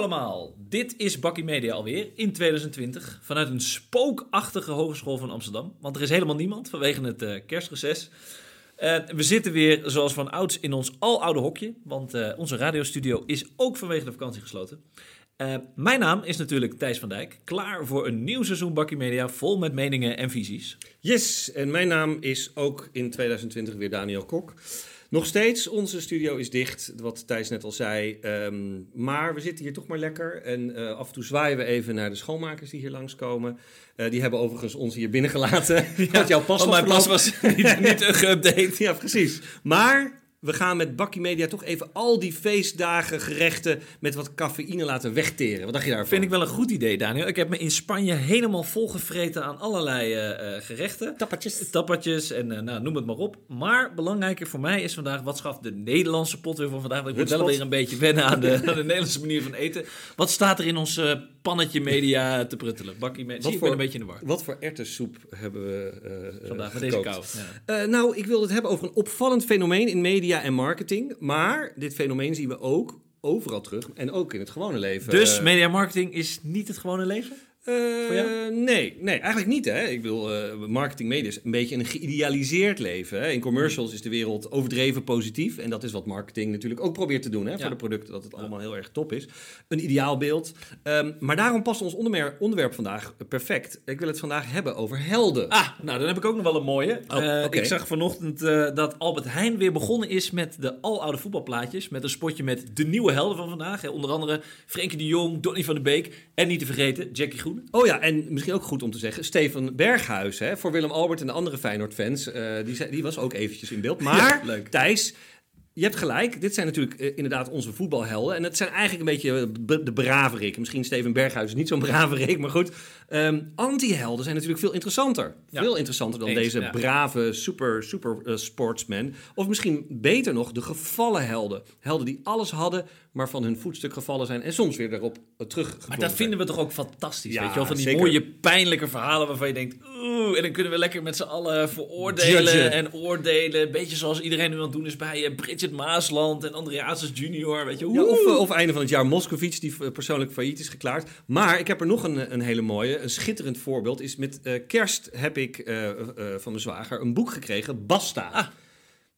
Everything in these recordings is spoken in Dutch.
Allemaal, dit is Bakkie Media alweer in 2020 vanuit een spookachtige hogeschool van Amsterdam. Want er is helemaal niemand vanwege het uh, kerstreces. We zitten weer zoals van ouds in ons aloude hokje, want uh, onze radiostudio is ook vanwege de vakantie gesloten. Uh, mijn naam is natuurlijk Thijs van Dijk, klaar voor een nieuw seizoen Bakkie Media vol met meningen en visies. Yes, en mijn naam is ook in 2020 weer Daniel Kok. Nog steeds, onze studio is dicht, wat Thijs net al zei. Um, maar we zitten hier toch maar lekker. En uh, af en toe zwaaien we even naar de schoonmakers die hier langskomen. Uh, die hebben overigens ons hier binnengelaten. ja, want jouw pas, mijn pas was niet, niet geüpdate. ja, precies. Maar we gaan met Bakkie Media toch even al die feestdagen gerechten met wat cafeïne laten wegteren. Wat dacht je daarvan? Vind ik wel een goed idee, Daniel. Ik heb me in Spanje helemaal volgevreten aan allerlei uh, gerechten. Tappatjes. Tappatjes en uh, nou, noem het maar op. Maar belangrijker voor mij is vandaag, wat schaft de Nederlandse pot weer van vandaag? Want ik moet wel weer een beetje wennen aan de, aan de Nederlandse manier van eten. Wat staat er in ons pannetje media te pruttelen? Bakkie Media. Zie, ik ben een beetje in de war. Wat voor ertessoep hebben we vandaag met deze kou? Ja. nou, ik wil het hebben over een opvallend fenomeen in media en marketing. Maar dit fenomeen zien we ook overal terug en ook in het gewone leven. Dus media marketing is niet het gewone leven? Uh, nee, nee, eigenlijk niet. Hè. Ik bedoel, uh, marketing media is een beetje een geïdealiseerd leven. Hè. In commercials is de wereld overdreven positief. En dat is wat marketing natuurlijk ook probeert te doen hè, ja. voor de producten. Dat het allemaal heel erg top is. Een ideaalbeeld. Um, maar daarom past ons onderwerp, onderwerp, vandaag perfect. Ik wil het vandaag hebben over helden. Ah, nou dan heb ik ook nog wel een mooie. Oh, uh, okay. Ik zag vanochtend dat Albert Heijn weer begonnen is met de aloude voetbalplaatjes. Met een spotje met de nieuwe helden van vandaag. Hè. Onder andere Frenkie de Jong, Donny van de Beek. En niet te vergeten, Jackie Groen. Oh ja, en misschien ook goed om te zeggen, Steven Berghuis, hè, voor Willem Albert en de andere Feyenoord-fans, uh, die, die, was ook eventjes in beeld. Maar, ja, Thijs, je hebt gelijk. Dit zijn natuurlijk uh, inderdaad onze voetbalhelden. En het zijn eigenlijk een beetje de braverik. Misschien Steven Berghuis is niet zo'n braverik, maar goed. Um, Anti-helden zijn natuurlijk veel interessanter. Ja. Veel interessanter dan Eens, deze ja. brave super, super uh, sportsman. Of misschien beter nog, de gevallen helden. Helden die alles hadden, maar van hun voetstuk gevallen zijn. En soms weer erop uh, terug. Maar dat vinden we toch ook fantastisch, ja, weet je wel? Van die zeker. mooie, pijnlijke verhalen waarvan je denkt... Oeh, en dan kunnen we lekker met z'n allen veroordelen en oordelen. Beetje zoals iedereen nu aan het doen is bij uh, Bridget Maasland en Andreasus junior, weet je. Ja, of, of einde van het jaar Moscovici, die persoonlijk failliet is geklaard. Maar ik heb er nog een, een hele mooie een schitterend voorbeeld is met uh, kerst heb ik uh, uh, van mijn zwager een boek gekregen, Basta. Ah.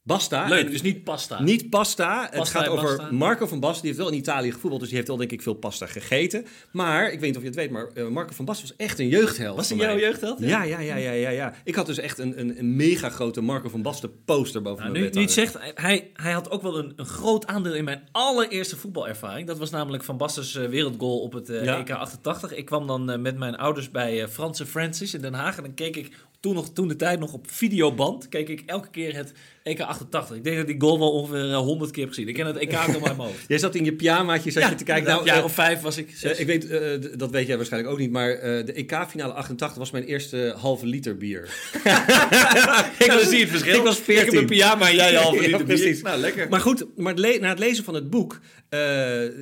Basta. Leuk, dus niet pasta. Niet pasta. pasta het gaat over pasta. Marco van Basten. Die heeft wel in Italië gevoetbald, dus die heeft wel denk ik veel pasta gegeten. Maar, ik weet niet of je het weet, maar uh, Marco van Basten was echt een jeugdheld. Was hij jouw jeugdheld? Ja? Ja, ja, ja, ja, ja, Ik had dus echt een, een, een mega grote Marco van Basten poster boven nou, mijn nu, bed. Nu zegt, hij, hij had ook wel een, een groot aandeel in mijn allereerste voetbalervaring. Dat was namelijk Van Basten's uh, wereldgoal op het uh, ja. EK 88. Ik kwam dan met mijn ouders bij Franse Francis in Den Haag en dan keek ik toen, nog, toen de tijd nog op videoband, keek ik elke keer het EK 88. Ik denk dat die goal wel ongeveer uh, 100 keer heb gezien. Ik ken het EK nog maar mijn hoofd. Jij zat in je pyjamaatje, zat ja, je te kijken. Nou, jaar uh, of vijf was ik. Uh, ik weet, dat weet jij waarschijnlijk ook niet, maar de EK-finale 88 was mijn eerste halve liter bier. ik was, zie het verschil. Ik was 14. Ik heb een pyjama en jij halve liter ja, precies. bier. Nou, lekker. Maar goed, maar na het lezen van het boek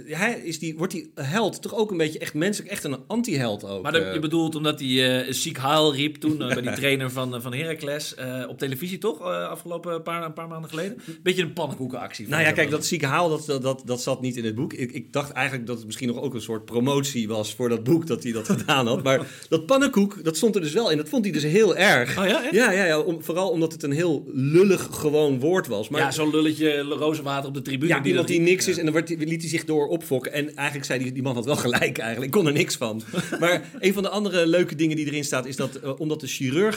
hij is die, wordt die held toch ook een beetje echt menselijk, echt een anti-held ook. Maar dat, je bedoelt omdat hij ziek haal riep toen bij die trainer van, van Heracles uh, op televisie toch? Uh, afgelopen paar, een paar maanden geleden. Beetje een pannenkoekenactie. Nou ja, kijk, dat zieke haal, dat, dat, dat, dat zat niet in het boek. Ik, ik dacht eigenlijk dat het misschien nog ook een soort promotie was voor dat boek dat hij dat gedaan had. Maar dat pannenkoek, dat stond er dus wel in. Dat vond hij dus heel erg. Oh ja, echt? Ja, ja, ja om, vooral omdat het een heel lullig gewoon woord was. Maar, ja, zo'n lulletje rozenwater op de tribune. Ja, die iemand die niks is en dan werd, liet hij zich door opfokken. En eigenlijk zei die, die man had wel gelijk eigenlijk. Ik kon er niks van. maar een van de andere leuke dingen die erin staat is dat uh, omdat de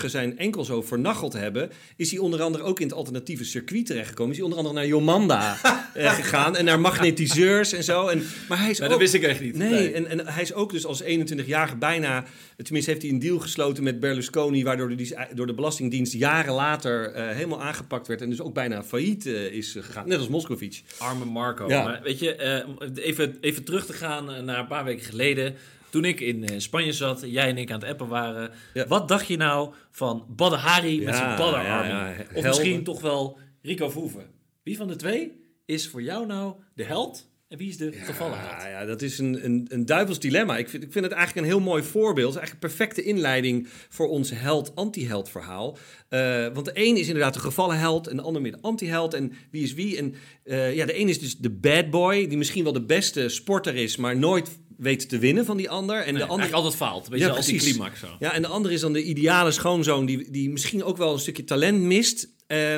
zijn enkel zo vernacheld hebben, is hij onder andere ook in het alternatieve circuit terechtgekomen. Is hij onder andere naar Jomanda uh, gegaan en naar magnetiseurs en zo. En, maar hij is nee, ook, dat wist ik echt niet. Nee, nee. En, en hij is ook dus als 21-jarige bijna, tenminste heeft hij een deal gesloten met Berlusconi, waardoor die, door de Belastingdienst jaren later uh, helemaal aangepakt werd en dus ook bijna failliet uh, is gegaan. Net als Moscovic. Arme Marco. Ja. Maar weet je, even, even terug te gaan naar een paar weken geleden toen ik in uh, Spanje zat, jij en ik aan het appen waren. Ja. Wat dacht je nou van Badr Hari ja, met zijn badderarmen? Ja, ja, of misschien toch wel Rico Verhoeven? Wie van de twee is voor jou nou de held En wie is de gevallen held? Ja, ja, dat is een, een, een duivels dilemma. Ik vind, ik vind het eigenlijk een heel mooi voorbeeld. Eigenlijk een perfecte inleiding voor ons held-anti-held verhaal. Uh, want de een is inderdaad de gevallen held en de ander meer de anti-held. En wie is wie? En uh, ja, de een is dus de bad boy, die misschien wel de beste sporter is, maar nooit weet te winnen van die ander. En nee, de ander altijd faalt. Weet ja, als die climax zo. Ja, en de ander is dan de ideale schoonzoon die, die misschien ook wel een stukje talent mist. Uh,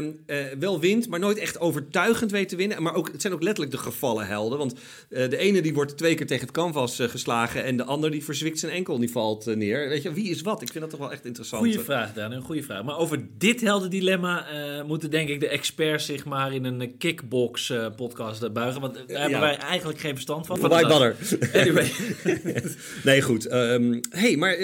wel wint, maar nooit echt overtuigend weet te winnen. Maar ook, het zijn ook letterlijk de gevallen helden. Want uh, de ene die wordt twee keer tegen het canvas uh, geslagen... en de ander die verzwikt zijn enkel en die valt neer. Weet je, wie is wat? Ik vind dat toch wel echt interessant. Goeie vraag, Dan. Een goede vraag. Maar over dit heldendilemma moeten denk ik de experts zich maar in een kickbox-podcast buigen. Want daar hebben wij eigenlijk geen verstand van. White butter. Anyway. nee, goed. Um, hey, maar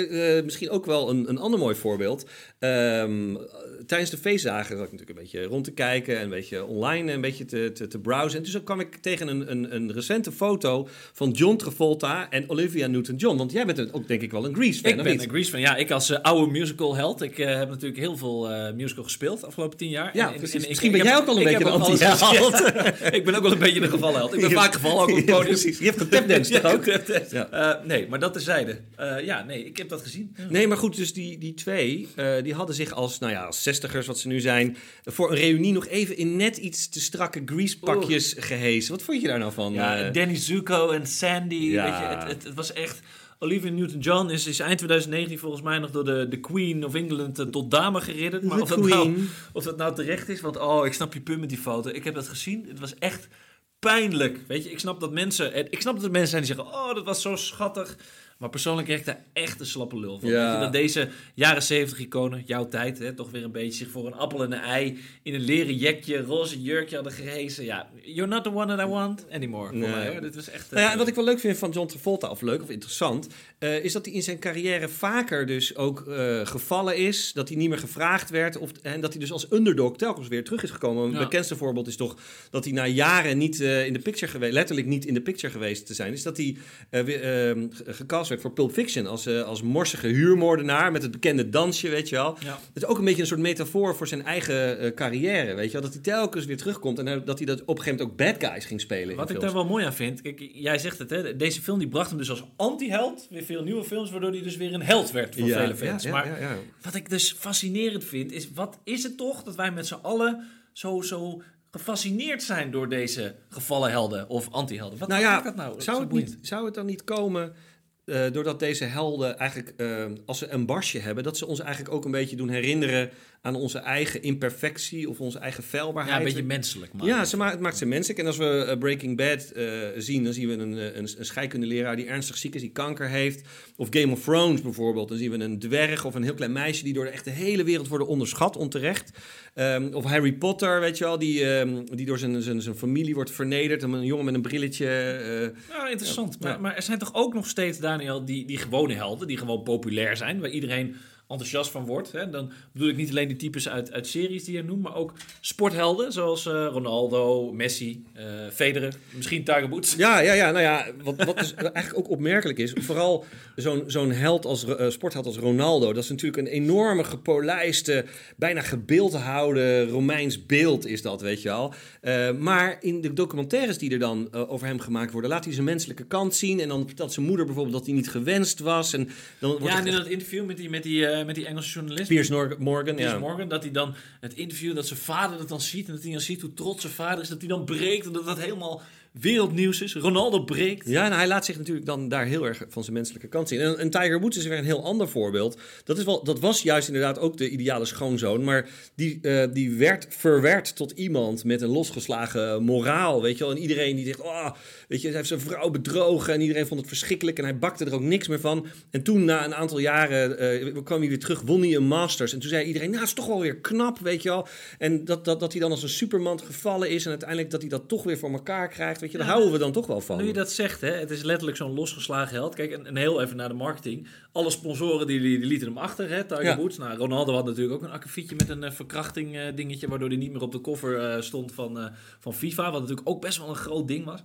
misschien ook wel een, een ander mooi voorbeeld. Um, tijdens de feestdagen ik natuurlijk een beetje rond te kijken en een beetje online een beetje te, te, te browsen. En toen kwam ik tegen een, een, een recente foto van John Travolta en Olivia Newton-John. Want jij bent ook denk ik wel een Grease-fan, Ik ben een Grease-fan, ja. Ik als uh, oude musical-held. Ik uh, heb natuurlijk heel veel uh, musical gespeeld de afgelopen tien jaar. Ja, en, precies. En, Misschien ben jij ook al een beetje een anti-held. ik ben ook wel een beetje een gevallenheld. Ik ben vaak gevallen ook op het podium. precies. Je hebt getapdance toch ook? Nee, maar dat terzijde. ja, nee, ik heb dat gezien. Nee, maar goed, dus die, die twee, die hadden zich als, nou ja, als zestigers wat ze nu zijn, voor een reunie nog even in net iets te strakke greasepakjes gehezen. Wat vond je daar nou van? Ja, uh, Danny Zuko en Sandy. Ja. Weet je, het, het, het was echt... Olivia Newton-John is, is eind 2019 volgens mij nog door de, de Queen of England uh, tot dame geridderd. Maar of dat, nou, of dat nou terecht is, want oh, ik snap je punt met die foto. Ik heb dat gezien. Het was echt pijnlijk. Weet je, ik snap dat mensen. Ik snap dat er mensen zijn die zeggen: Oh, dat was zo schattig. Maar persoonlijk krijg ik daar echt een slappe lul van. Ja. Dat deze jaren 70 iconen, jouw tijd, hè, toch weer een beetje zich voor een appel en een ei in een leren jekje, roze jurkje hadden gehezen. Ja, you're not the one that I want anymore. Nee. Voor mij, hoor. Dit was echt. Nou ja, wat ik wel leuk vind van John Travolta, of leuk of interessant, uh, is dat hij in zijn carrière vaker dus ook uh, gevallen is. Dat hij niet meer gevraagd werd. Of, en dat hij dus als underdog telkens weer terug is gekomen. Een ja. bekendste voorbeeld is toch dat hij na jaren niet uh, in de picture geweest, letterlijk niet in de picture geweest te zijn. Is dat hij weer ehm, gecast werd voor Pulp Fiction. Als, als morsige huurmoordenaar met het bekende dansje, weet je wel. Ja. Het is ook een beetje een soort metafoor voor zijn eigen carrière, weet je wel. Dat hij telkens weer terugkomt en dat hij dat op een gegeven moment ook bad guys ging spelen. Wat ik daar wel mooi aan vind, kijk, jij zegt het, hè, deze film die bracht hem dus als anti-held weer veel nieuwe films, waardoor hij dus weer een held werd voor vele fans. Ja, maar wat ik dus fascinerend vind, is wat is het toch dat wij met z'n allen zo, zo gefascineerd zijn door deze gevallen helden of anti-helden? Wat nou ja, dat nou? Zou het, niet, zou het dan niet komen uh, doordat deze helden eigenlijk, uh, als ze een barsje hebben, dat ze ons eigenlijk ook een beetje doen herinneren aan onze eigen imperfectie of onze eigen feilbaarheid. Ja, een beetje menselijk. Maken. Ja, ze ma het maakt ze menselijk. En als we uh, Breaking Bad zien, dan zien we een, een, een scheikundeleraar die ernstig ziek is, die kanker heeft. Of Game of Thrones bijvoorbeeld, dan zien we een dwerg of een heel klein meisje die door de echte hele wereld worden onderschat, onterecht. Um, of Harry Potter, weet je wel, die, um, die door zijn, zijn, zijn familie wordt vernederd. Een jongen met een brilletje. ja, interessant. Ja, maar, maar er zijn toch ook nog steeds, Die, die gewone helden, die gewoon populair zijn, waar iedereen enthousiast van wordt. Hè. Dan bedoel ik niet alleen die types uit, uit series die je noemt, maar ook sporthelden zoals uh, Ronaldo, Messi, uh, Federer, misschien Tiger Woods. Ja, ja, ja. Nou ja, wat, wat dus eigenlijk ook opmerkelijk is, vooral zo'n zo'n held als uh, sportheld als Ronaldo, dat is natuurlijk een enorme gepolijste, bijna gebeeldhoude Romeins beeld is dat, weet je wel. maar in de documentaires die er dan over hem gemaakt worden, laat hij zijn menselijke kant zien en dan vertelt zijn moeder bijvoorbeeld dat hij niet gewenst was. En dan wordt ja, en in dat interview met die, met die met die Engelse journalist. Piers Morgan, Piers ja. Morgan, dat hij dan het interview, dat zijn vader dat dan ziet en dat hij dan ziet hoe trots zijn vader is, dat hij dan breekt en dat dat helemaal wereldnieuws is. Ronaldo breekt. Ja, en hij laat zich natuurlijk dan daar heel erg van zijn menselijke kant zien. En, Tiger Woods is weer een heel ander voorbeeld. Dat, is wel, dat was juist inderdaad ook de ideale schoonzoon. Maar die, uh, die werd verwerd tot iemand met een losgeslagen moraal. Weet je wel? En iedereen die zegt, oh, weet je, hij heeft zijn vrouw bedrogen. En iedereen vond het verschrikkelijk. En hij bakte er ook niks meer van. En toen, na een aantal jaren, uh, kwam hij weer terug, won hij een Masters. En toen zei iedereen, nou, het is toch wel weer knap, weet je wel. En dat, dat, dat hij dan als een superman gevallen is. En uiteindelijk dat hij dat toch weer voor elkaar krijgt. Weet je, daar houden we dan toch wel van. Nu je dat zegt, hè, het is letterlijk zo'n losgeslagen held. Kijk, en, heel even naar de marketing. Alle sponsoren die, die, lieten hem achter, hè, Tiger ja. Woods. Nou, Ronaldo had natuurlijk ook een akkefietje met een uh, verkrachting uh, dingetje, waardoor hij niet meer op de koffer uh, stond van, van FIFA, wat natuurlijk ook best wel een groot ding was.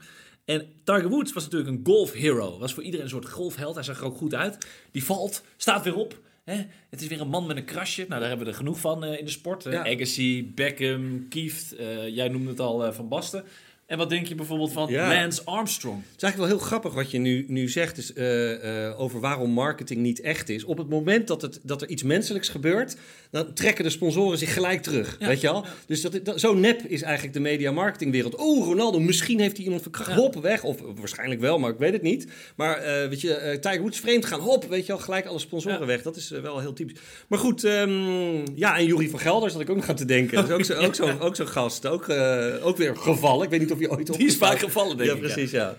En Tiger Woods was natuurlijk een golf hero. Was voor iedereen een soort golfheld. Hij zag er ook goed uit. Die valt, staat weer op. Hè? Het is weer een man met een krasje. Nou, daar hebben we er genoeg van in de sport. Ja. Agassi, Beckham, Kieft. jij noemde het al Van Basten. En wat denk je bijvoorbeeld van Lance Armstrong? Het is eigenlijk wel heel grappig wat je nu, nu zegt dus, uh, uh, over waarom marketing niet echt is. Op het moment dat, het, dat er iets menselijks gebeurt, dan trekken de sponsoren zich gelijk terug. Weet je al? Dus dat, dat, zo nep is eigenlijk de media marketingwereld. Oh, Ronaldo, misschien heeft hij iemand verkracht. Hop, weg. Of waarschijnlijk wel, maar ik weet het niet. Maar uh, weet je, Tiger Woods vreemd gaan. Hop, weet je al, gelijk alle sponsoren weg. Dat is wel heel typisch. Maar goed, um, ja, en Jurie van Gelder zat ik ook nog aan te denken. Dat is ook zo'n ook zo, ook zo gast. Ook, ook weer gevallen. Ik weet niet of je ooit op... Die is vaak gevallen, denk ik. Ja, precies, ja.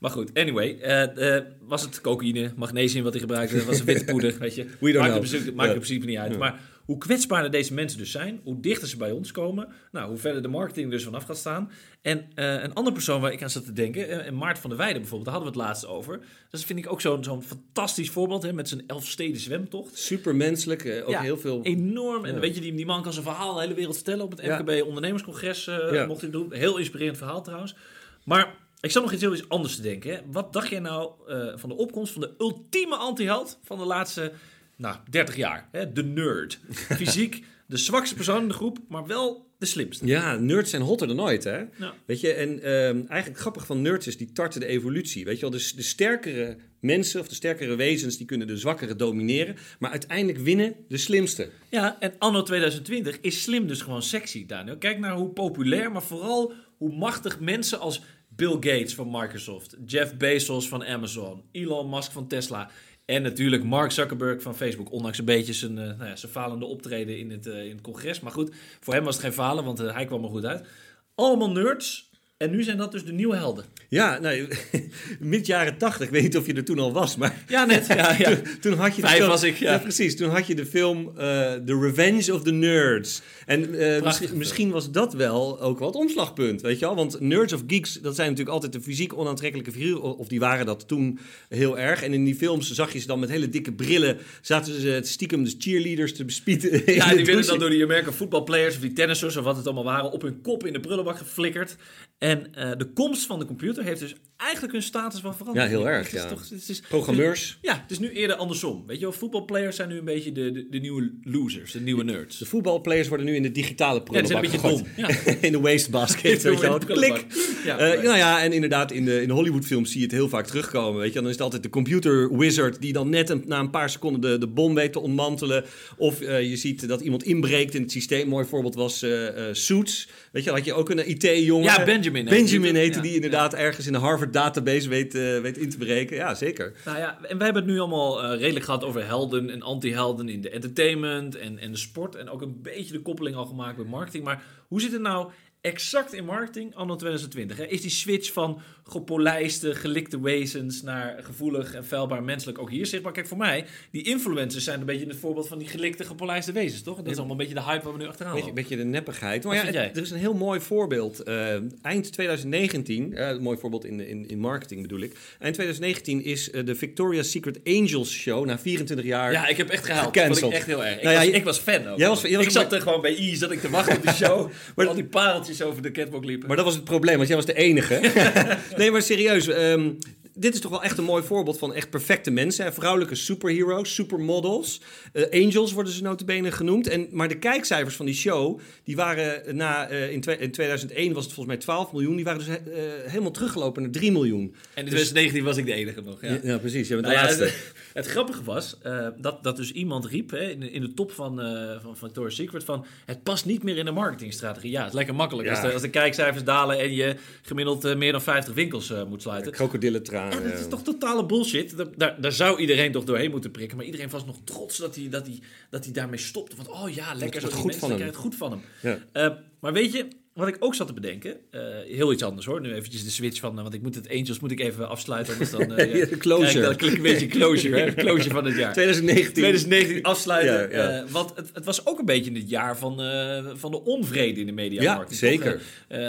Maar goed, anyway. Uh, uh, was het cocaïne, magnesium wat hij gebruikte? Was het witte poeder, weet je? We maakt, principe, maakt in principe niet uit. Maar hoe kwetsbaarder deze mensen dus zijn, hoe dichter ze bij ons komen, nou, hoe verder de marketing dus vanaf gaat staan. En uh, een andere persoon waar ik aan zat te denken, en Maart van der Weijden bijvoorbeeld, daar hadden we het laatst over. Dat vind ik ook zo'n zo'n fantastisch voorbeeld, hè, met zijn Elfsteden zwemtocht. Super menselijk, ook heel veel... enorm. En weet je, die, die man kan zijn verhaal de hele wereld vertellen op het MKB Ondernemerscongres, mocht hij doen. Heel inspirerend verhaal trouwens. Maar ik zat nog iets heel iets anders te denken. Hè. Wat dacht jij nou uh, van de opkomst van de ultieme anti-held van de laatste nou, 30 jaar? Hè? De nerd. Fysiek de zwakste persoon in de groep, maar wel de slimste. Ja, nerds zijn hotter dan ooit, hè? Weet je, en uh, eigenlijk grappig van nerds is, die tarten de evolutie. Weet je wel, dus de sterkere mensen of de sterkere wezens, die kunnen de zwakkere domineren. Maar uiteindelijk winnen de slimste. Ja, en anno 2020 is slim dus gewoon sexy, Daniel. Kijk naar hoe populair, maar vooral hoe machtig mensen als Bill Gates van Microsoft, Jeff Bezos van Amazon, Elon Musk van Tesla en natuurlijk Mark Zuckerberg van Facebook. Ondanks een beetje zijn, uh, nou ja, zijn falende optreden in het, uh, in het congres. Maar goed, voor hem was het geen falen, want uh, hij kwam er goed uit. Allemaal nerds en nu zijn dat dus de nieuwe helden. Ja, nou, mid jaren tachtig. Ik weet niet of je er toen al was, maar... Ja, net. Ja, ja. toen, had je Vijf was ik, ja. Precies, toen had je de film uh, The Revenge of the Nerds. En uh, misschien, misschien, was dat wel ook wel het omslagpunt, weet je wel? Want Nerds of Geeks, dat zijn natuurlijk altijd de fysiek onaantrekkelijke figuren. Of die waren dat toen heel erg. En in die films zag je ze dan met hele dikke brillen... zaten ze stiekem de cheerleaders te bespieden. Ja, die werden dan door die American voetbalplayers of die tennissers of wat het allemaal waren... op hun kop in de prullenbak geflikkerd. En uh, de komst van de computer heeft dus eigenlijk hun status wel veranderd. Ja, heel erg. ja. Toch, het is, Programmeurs. ja, het is nu eerder andersom. Weet je wel, voetbalplayers zijn nu een beetje de, de, de, nieuwe losers, de nieuwe nerds. De voetbalplayers worden nu in de digitale prullenbak ja, een beetje dom. in de wastebasket, weet je wel. Klik. Ja, uh, nou ja, en inderdaad, in de, in de Hollywoodfilms zie je het heel vaak terugkomen. Weet je, dan is het altijd de computer wizard die dan net een, na een paar seconden de, de bom weet te ontmantelen. Of uh, je ziet dat iemand inbreekt in het systeem. Een mooi voorbeeld was uh, Suits. Weet je, had je ook een IT-jongen. Ja, Benjamin. Benjamin heette die inderdaad ergens in de Harvard database weet, weet in te breken. Ja, zeker. Nou ja, en we hebben het nu allemaal redelijk gehad over helden en anti-helden in de entertainment en, en de sport. En ook een beetje de koppeling al gemaakt met marketing. Maar hoe zit het nou exact in marketing anno 2020? Hè? Is die switch van gepolijste, gelikte wezens naar gevoelig en vuilbaar menselijk ook hier zichtbaar? Kijk, voor mij, die influencers zijn een beetje het voorbeeld van die gelikte, gepolijste wezens, toch? Dat is allemaal een beetje de hype waar we nu achteraan Een beetje, de neppigheid. Maar ja, er is een heel mooi voorbeeld. Uh, eind 2019, uh, een mooi voorbeeld in, in, in marketing bedoel ik. Eind 2019 is uh, de Victoria's Secret Angels show na 24 jaar Ja, ik heb echt gehaald. Dat vond ik echt heel erg. Ik, nou ja, was, ik was fan ook. Jij was, jij was ik zat er gewoon bij I, zat ik te wachten op de show. maar al die pareltjes over de catwalk liepen. Maar dat was het probleem, want jij was de enige. nee, maar serieus. Um, dit is toch wel echt een mooi voorbeeld van echt perfecte mensen. Hè? Vrouwelijke superheroes, supermodels. Uh, angels worden ze notabene genoemd. En, maar de kijkcijfers van die show, die waren na, uh, in, in, 2001 was het volgens mij 12 miljoen. Die waren dus uh, helemaal teruggelopen naar 3 miljoen. En in 2019 dus, was ik de enige nog. Ja, ja, precies. Nou laatste. Ja, het, het, grappige was dat, dat dus iemand riep hè, in, in, de top van, van, van Victoria's Secret van... Het past niet meer in de marketingstrategie. Ja, het is lekker makkelijk. Als, de, als de kijkcijfers dalen en je gemiddeld meer dan 50 winkels moet sluiten. Krokodillentraan. Ja, dat is toch totale bullshit. Daar, daar, zou iedereen toch doorheen moeten prikken. Maar iedereen was nog trots dat hij, dat hij, dat hij daarmee stopte. Van, oh ja, lekker. Het goed van hem. het goed van hem. Ja. Uh, maar weet je, wat ik ook zat te bedenken, uh, heel iets anders hoor. Nu eventjes de switch van, uh, want ik moet het Angels moet ik even afsluiten, anders dan uh, ja, closure. Dan een beetje closure, hè? closure van het jaar. 2019. 2019 afsluiten. Ja, ja. want het, het, was ook een beetje het jaar van, van de onvrede in de media. Ja, zeker.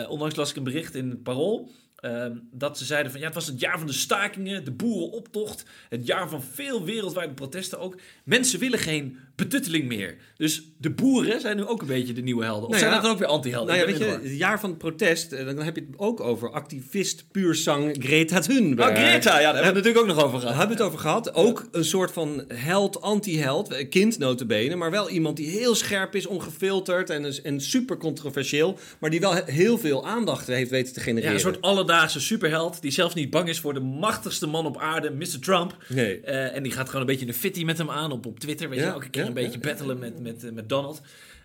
onlangs las ik een bericht in het Parool Ehm, dat ze zeiden van ja, het was het jaar van de stakingen, de boerenoptocht, het jaar van veel wereldwijde protesten ook. Mensen willen geen betutteling meer. Dus de boeren zijn nu ook een beetje de nieuwe helden. Of Nou zijn ja, dat dan ook weer anti-helden? Nou ja, weet je, het jaar van het protest, eh, dan heb je het ook over activist puur zang Greta Thunberg. Oh, Greta, ja, daar hebben we het natuurlijk ook nog over Daar gehad. hebben we het over gehad. Ook een soort van held, anti-held, eh, kind notabene, maar wel iemand die heel scherp is, ongefilterd en, en super controversieel, maar die wel he- heel veel aandacht heeft weten te Ja, genereren. een soort alledaagse superheld die zelfs niet bang is voor de machtigste man op aarde, Mr. Trump. Nee. Eh, en die gaat gewoon een beetje een fitty met hem aan op, op Twitter. Weet je, Ja, elke keer ja, een beetje battelen met, met, eh, met Donald.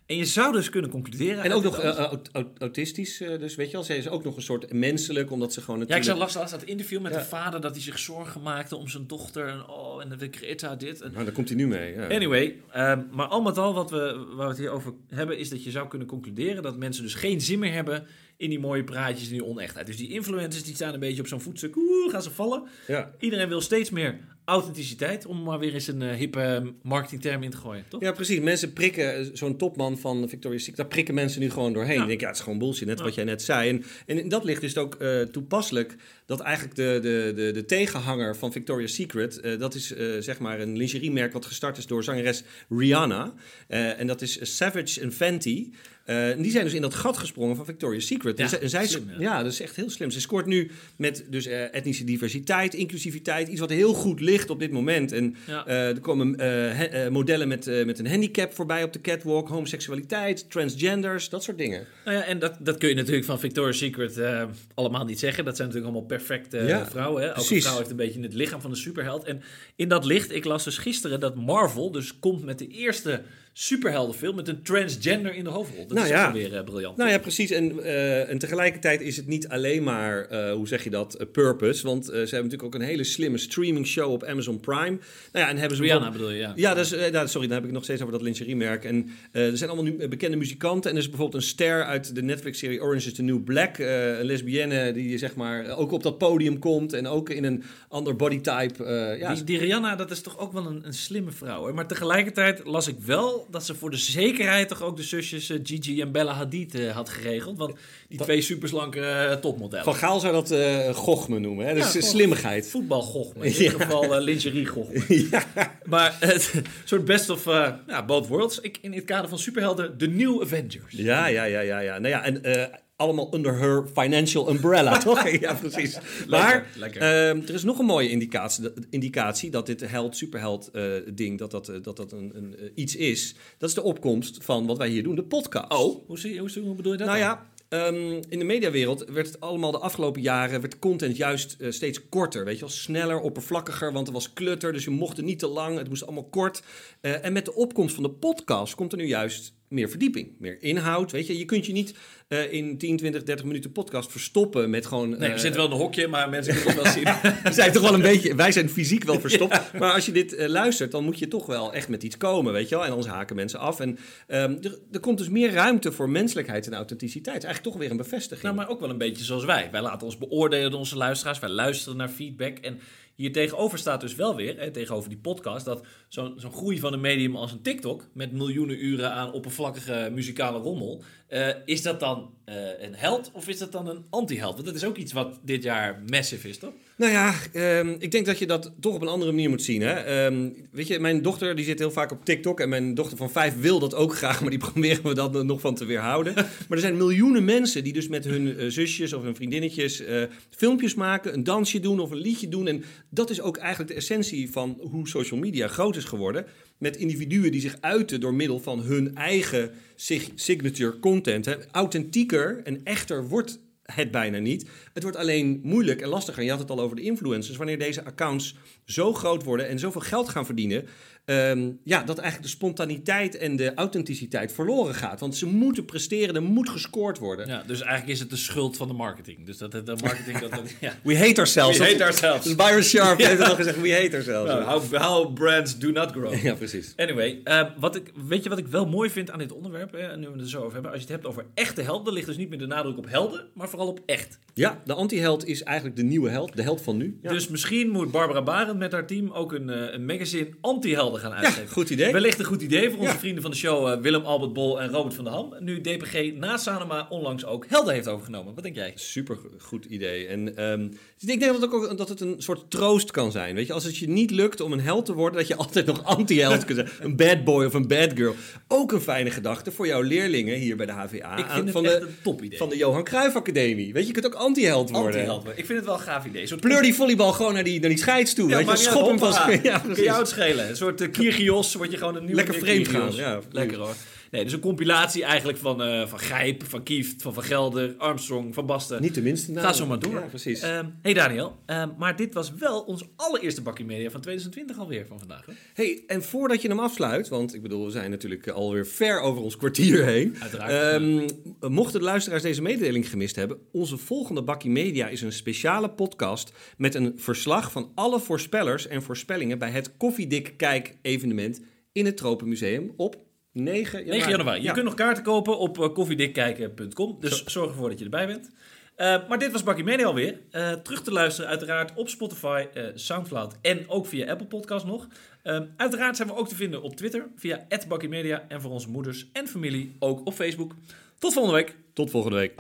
En je zou dus kunnen concluderen... En ook nog eh, aut- aut- autistisch, dus weet je wel, zij is ook nog een soort menselijk, omdat ze gewoon Ja, ik natuurlijk... zag laatst dat interview met Ja. de vader dat hij zich zorgen maakte om zijn dochter. En oh, en de Greta dit. En... Nou, daar komt hij nu mee. Ja. Anyway, ehm, maar al met al wat we, waar we het hier over hebben, is dat je zou kunnen concluderen dat mensen dus geen zin meer hebben in die mooie praatjes en die onechtheid. Dus die influencers die staan een beetje op zo'n voetstuk, oeh, gaan ze vallen. Ja. Iedereen wil steeds meer authenticiteit, om maar weer eens een eh, hippe eh, marketingterm in te gooien, toch? Ja, precies. Mensen prikken, eh, zo'n topman van Victoria's Secret, daar prikken mensen nu gewoon doorheen. Ja. Ik denk, ja, het is gewoon bullshit, net Ja. wat jij net zei. En, en in dat licht is het ook toepasselijk dat eigenlijk de, de, de, de tegenhanger van Victoria's Secret, dat is zeg maar een lingeriemerk wat gestart is door zangeres Rihanna. En dat is Savage Fenty. Eh, en die zijn dus in dat gat gesprongen van Victoria's Secret. Ja, en zij, slim, ja. ja, dat is echt heel slim. Ze scoort nu met dus, eh, etnische diversiteit, inclusiviteit, iets wat heel goed ligt op dit moment. En Ja. eh, er komen he- modellen met, met een handicap voorbij op de catwalk, homoseksualiteit, transgenders, dat soort dingen. Nou ja, en dat, dat kun je natuurlijk van Victoria's Secret allemaal niet zeggen. Dat zijn natuurlijk allemaal perfecte vrouwen. Hè? Elke vrouw heeft een beetje het lichaam van de superheld. En in dat licht, ik las dus gisteren dat Marvel dus komt met de eerste superheldenfilm met een transgender in de hoofdrol. Dat Nou is ja. weer eh, briljant. Nou ja, precies. En, eh, en tegelijkertijd is het niet alleen maar, eh, hoe zeg je dat, purpose. Want ze hebben natuurlijk ook een hele slimme streaming show op Amazon Prime. Nou ja, en hebben ze Rihanna bedoel je, ja. Ja, nou, sorry, dan heb ik nog steeds over dat lingeriemerk. En er zijn allemaal nu bekende muzikanten. En er is bijvoorbeeld een ster uit de Netflix-serie Orange is the New Black. een lesbienne die zeg maar ook op dat podium komt. En ook in een ander bodytype. ja, die, die Rihanna, dat is toch ook wel een, een slimme vrouw. Hè? Maar tegelijkertijd las ik wel dat ze voor de zekerheid toch ook de zusjes eh, Gigi en Bella Hadid eh, had geregeld. Want die twee superslanke eh, topmodellen. Van Gaal zou dat eh gochme noemen. Hè? Dus Ja, slimmigheid. Voetbalgochme, in dit geval uh, lingeriegochme. Maar het soort best of ja, both worlds. Ik, in het kader van superhelden, de New Avengers. Ja, ja, ja, ja, ja. Nou ja, en allemaal under her financial umbrella, toch? Ja, precies. Maar lekker. ehm, er is nog een mooie indicatie, indicatie dat dit held, superheld eh, ding, dat dat, eh, dat, dat een, een, eh, iets is. Dat is de opkomst van wat wij hier doen, de podcast. Oh, hoe, zie, je- hoe, hoe bedoel je dat Nou dan? ja, ehm, in de mediawereld werd het allemaal de afgelopen jaren, werd content juist steeds korter, weet je wel, sneller, oppervlakkiger, want er was klutter, dus je mocht het niet te lang, het moest allemaal kort. En met de opkomst van de podcast komt er nu juist meer verdieping, meer inhoud, weet je. Je kunt je niet eh, in 10, 20, 30 minuten podcast verstoppen met gewoon... Nee, we eh, zitten wel in een hokje, maar mensen kunnen het wel zien. we zijn toch wel een beetje, wij zijn fysiek wel verstopt. Maar als je dit eh, luistert, dan moet je toch wel echt met iets komen, weet je wel. En anders haken mensen af. En ehm, er, er komt dus meer ruimte voor menselijkheid en authenticiteit. Eigenlijk toch weer een bevestiging. Nou, maar ook wel een beetje zoals wij. Wij laten ons beoordelen door onze luisteraars. Wij luisteren naar feedback. En hier tegenover staat dus wel weer, hè, tegenover die podcast, dat zo'n groei van een medium als een TikTok, met miljoenen uren aan oppervlakkige muzikale rommel, eh, is dat dan eh, een held of is dat dan een anti-held? Want dat is ook iets wat dit jaar massive is, toch? Nou ja, ehm, ik denk dat je dat toch op een andere manier moet zien. Hè? Ehm, weet je, mijn dochter die zit heel vaak op TikTok. En mijn dochter van vijf wil dat ook graag. Maar die proberen we dat nog van te weerhouden. maar er zijn miljoenen mensen die dus met hun eh, zusjes of hun vriendinnetjes eh, filmpjes maken. Een dansje doen of een liedje doen. En dat is ook eigenlijk de essentie van hoe social media groot is geworden. Met individuen die zich uiten door middel van hun eigen sig- signature content. Hè. Authentieker en echter wordt het bijna niet. Het wordt alleen moeilijk en lastiger. En je had het al over de influencers. Wanneer deze accounts zo groot worden en zoveel geld gaan verdienen. Ehm, ja, dat eigenlijk de spontaniteit en de authenticiteit verloren gaat. Want ze moeten presteren, er moet gescoord worden. Ja, dus eigenlijk is het de schuld van de marketing. Dus dat de marketing dat, dat ja. We hate ourselves. We hate ourselves. Dus Byron Sharp heeft het al gezegd, we hate ourselves. Nou, how, how brands do not grow. Ja, precies. Anyway, eh, wat ik, weet je wat ik wel mooi vind aan dit onderwerp? Hè, nu we het er zo over hebben. Als je het hebt over echte helden, ligt dus niet meer de nadruk op helden, maar vooral op echt. Ja, de antiheld is eigenlijk de nieuwe held, de held van nu. Ja. Dus misschien moet Barbara Barend met haar team ook een, eh, een magazine anti-helden gaan uitgeven. Ja, goed idee. Wellicht een goed idee voor onze Ja. vrienden van de show eh, Willem Albert Bol en Robert van der Ham. Nu DPG na Sanema onlangs ook helden heeft overgenomen. Wat denk jij? Super goed idee. En ehm, ik denk dat het ook dat het een soort troost kan zijn. Weet je, als het je niet lukt om een held te worden, dat je altijd nog anti-held kunt zijn. Een bad boy of een bad girl. Ook een fijne gedachte voor jouw leerlingen hier bij de HVA. Ik aan- vind het van, echt de, een top idee. van de Johan Cruijff Academie. Weet je, je kunt ook anti-held worden. Anti-held. Ik vind het wel een gaaf idee. Soort Pleur die volleybal gewoon naar die, naar die scheids toe. Ja, weet je, schop hem hoppa. Ja, Kun je uitschelen. Een soort uh, Kyrgios, word je gewoon een nieuwe Lekker vreemd gaan, ja. Lekker hoor. Nee, dus een compilatie eigenlijk van, eh, van Grijp, van Kieft, van Van Gelder, Armstrong, Van Basten. Niet de minste naam. Ga zo maar door. Ja, precies. Ehm, hey Daniel, ehm, maar dit was wel ons allereerste bakkie media van 2020 alweer van vandaag. Hè? Hey, en voordat je hem afsluit, want ik bedoel, we zijn natuurlijk alweer ver over ons kwartier heen. Uiteraard. Ehm, mochten de luisteraars deze mededeling gemist hebben, onze volgende Bakkie Media is een speciale podcast met een verslag van alle voorspellers en voorspellingen bij het Koffiedik Kijk evenement in het Tropenmuseum op 9 januari. 9 januari. Je Ja. kunt nog kaarten kopen op uh, koffiedikkijken.com. Dus zorg ervoor dat je erbij bent. Uh, maar dit was Bakkie Media alweer. Uh, terug te luisteren uiteraard op Spotify, uh, Soundcloud en ook via Apple Podcast nog. Uiteraard zijn we ook te vinden op Twitter via @BakkieMedia en voor onze moeders en familie ook op Facebook. Tot volgende week. Tot volgende week.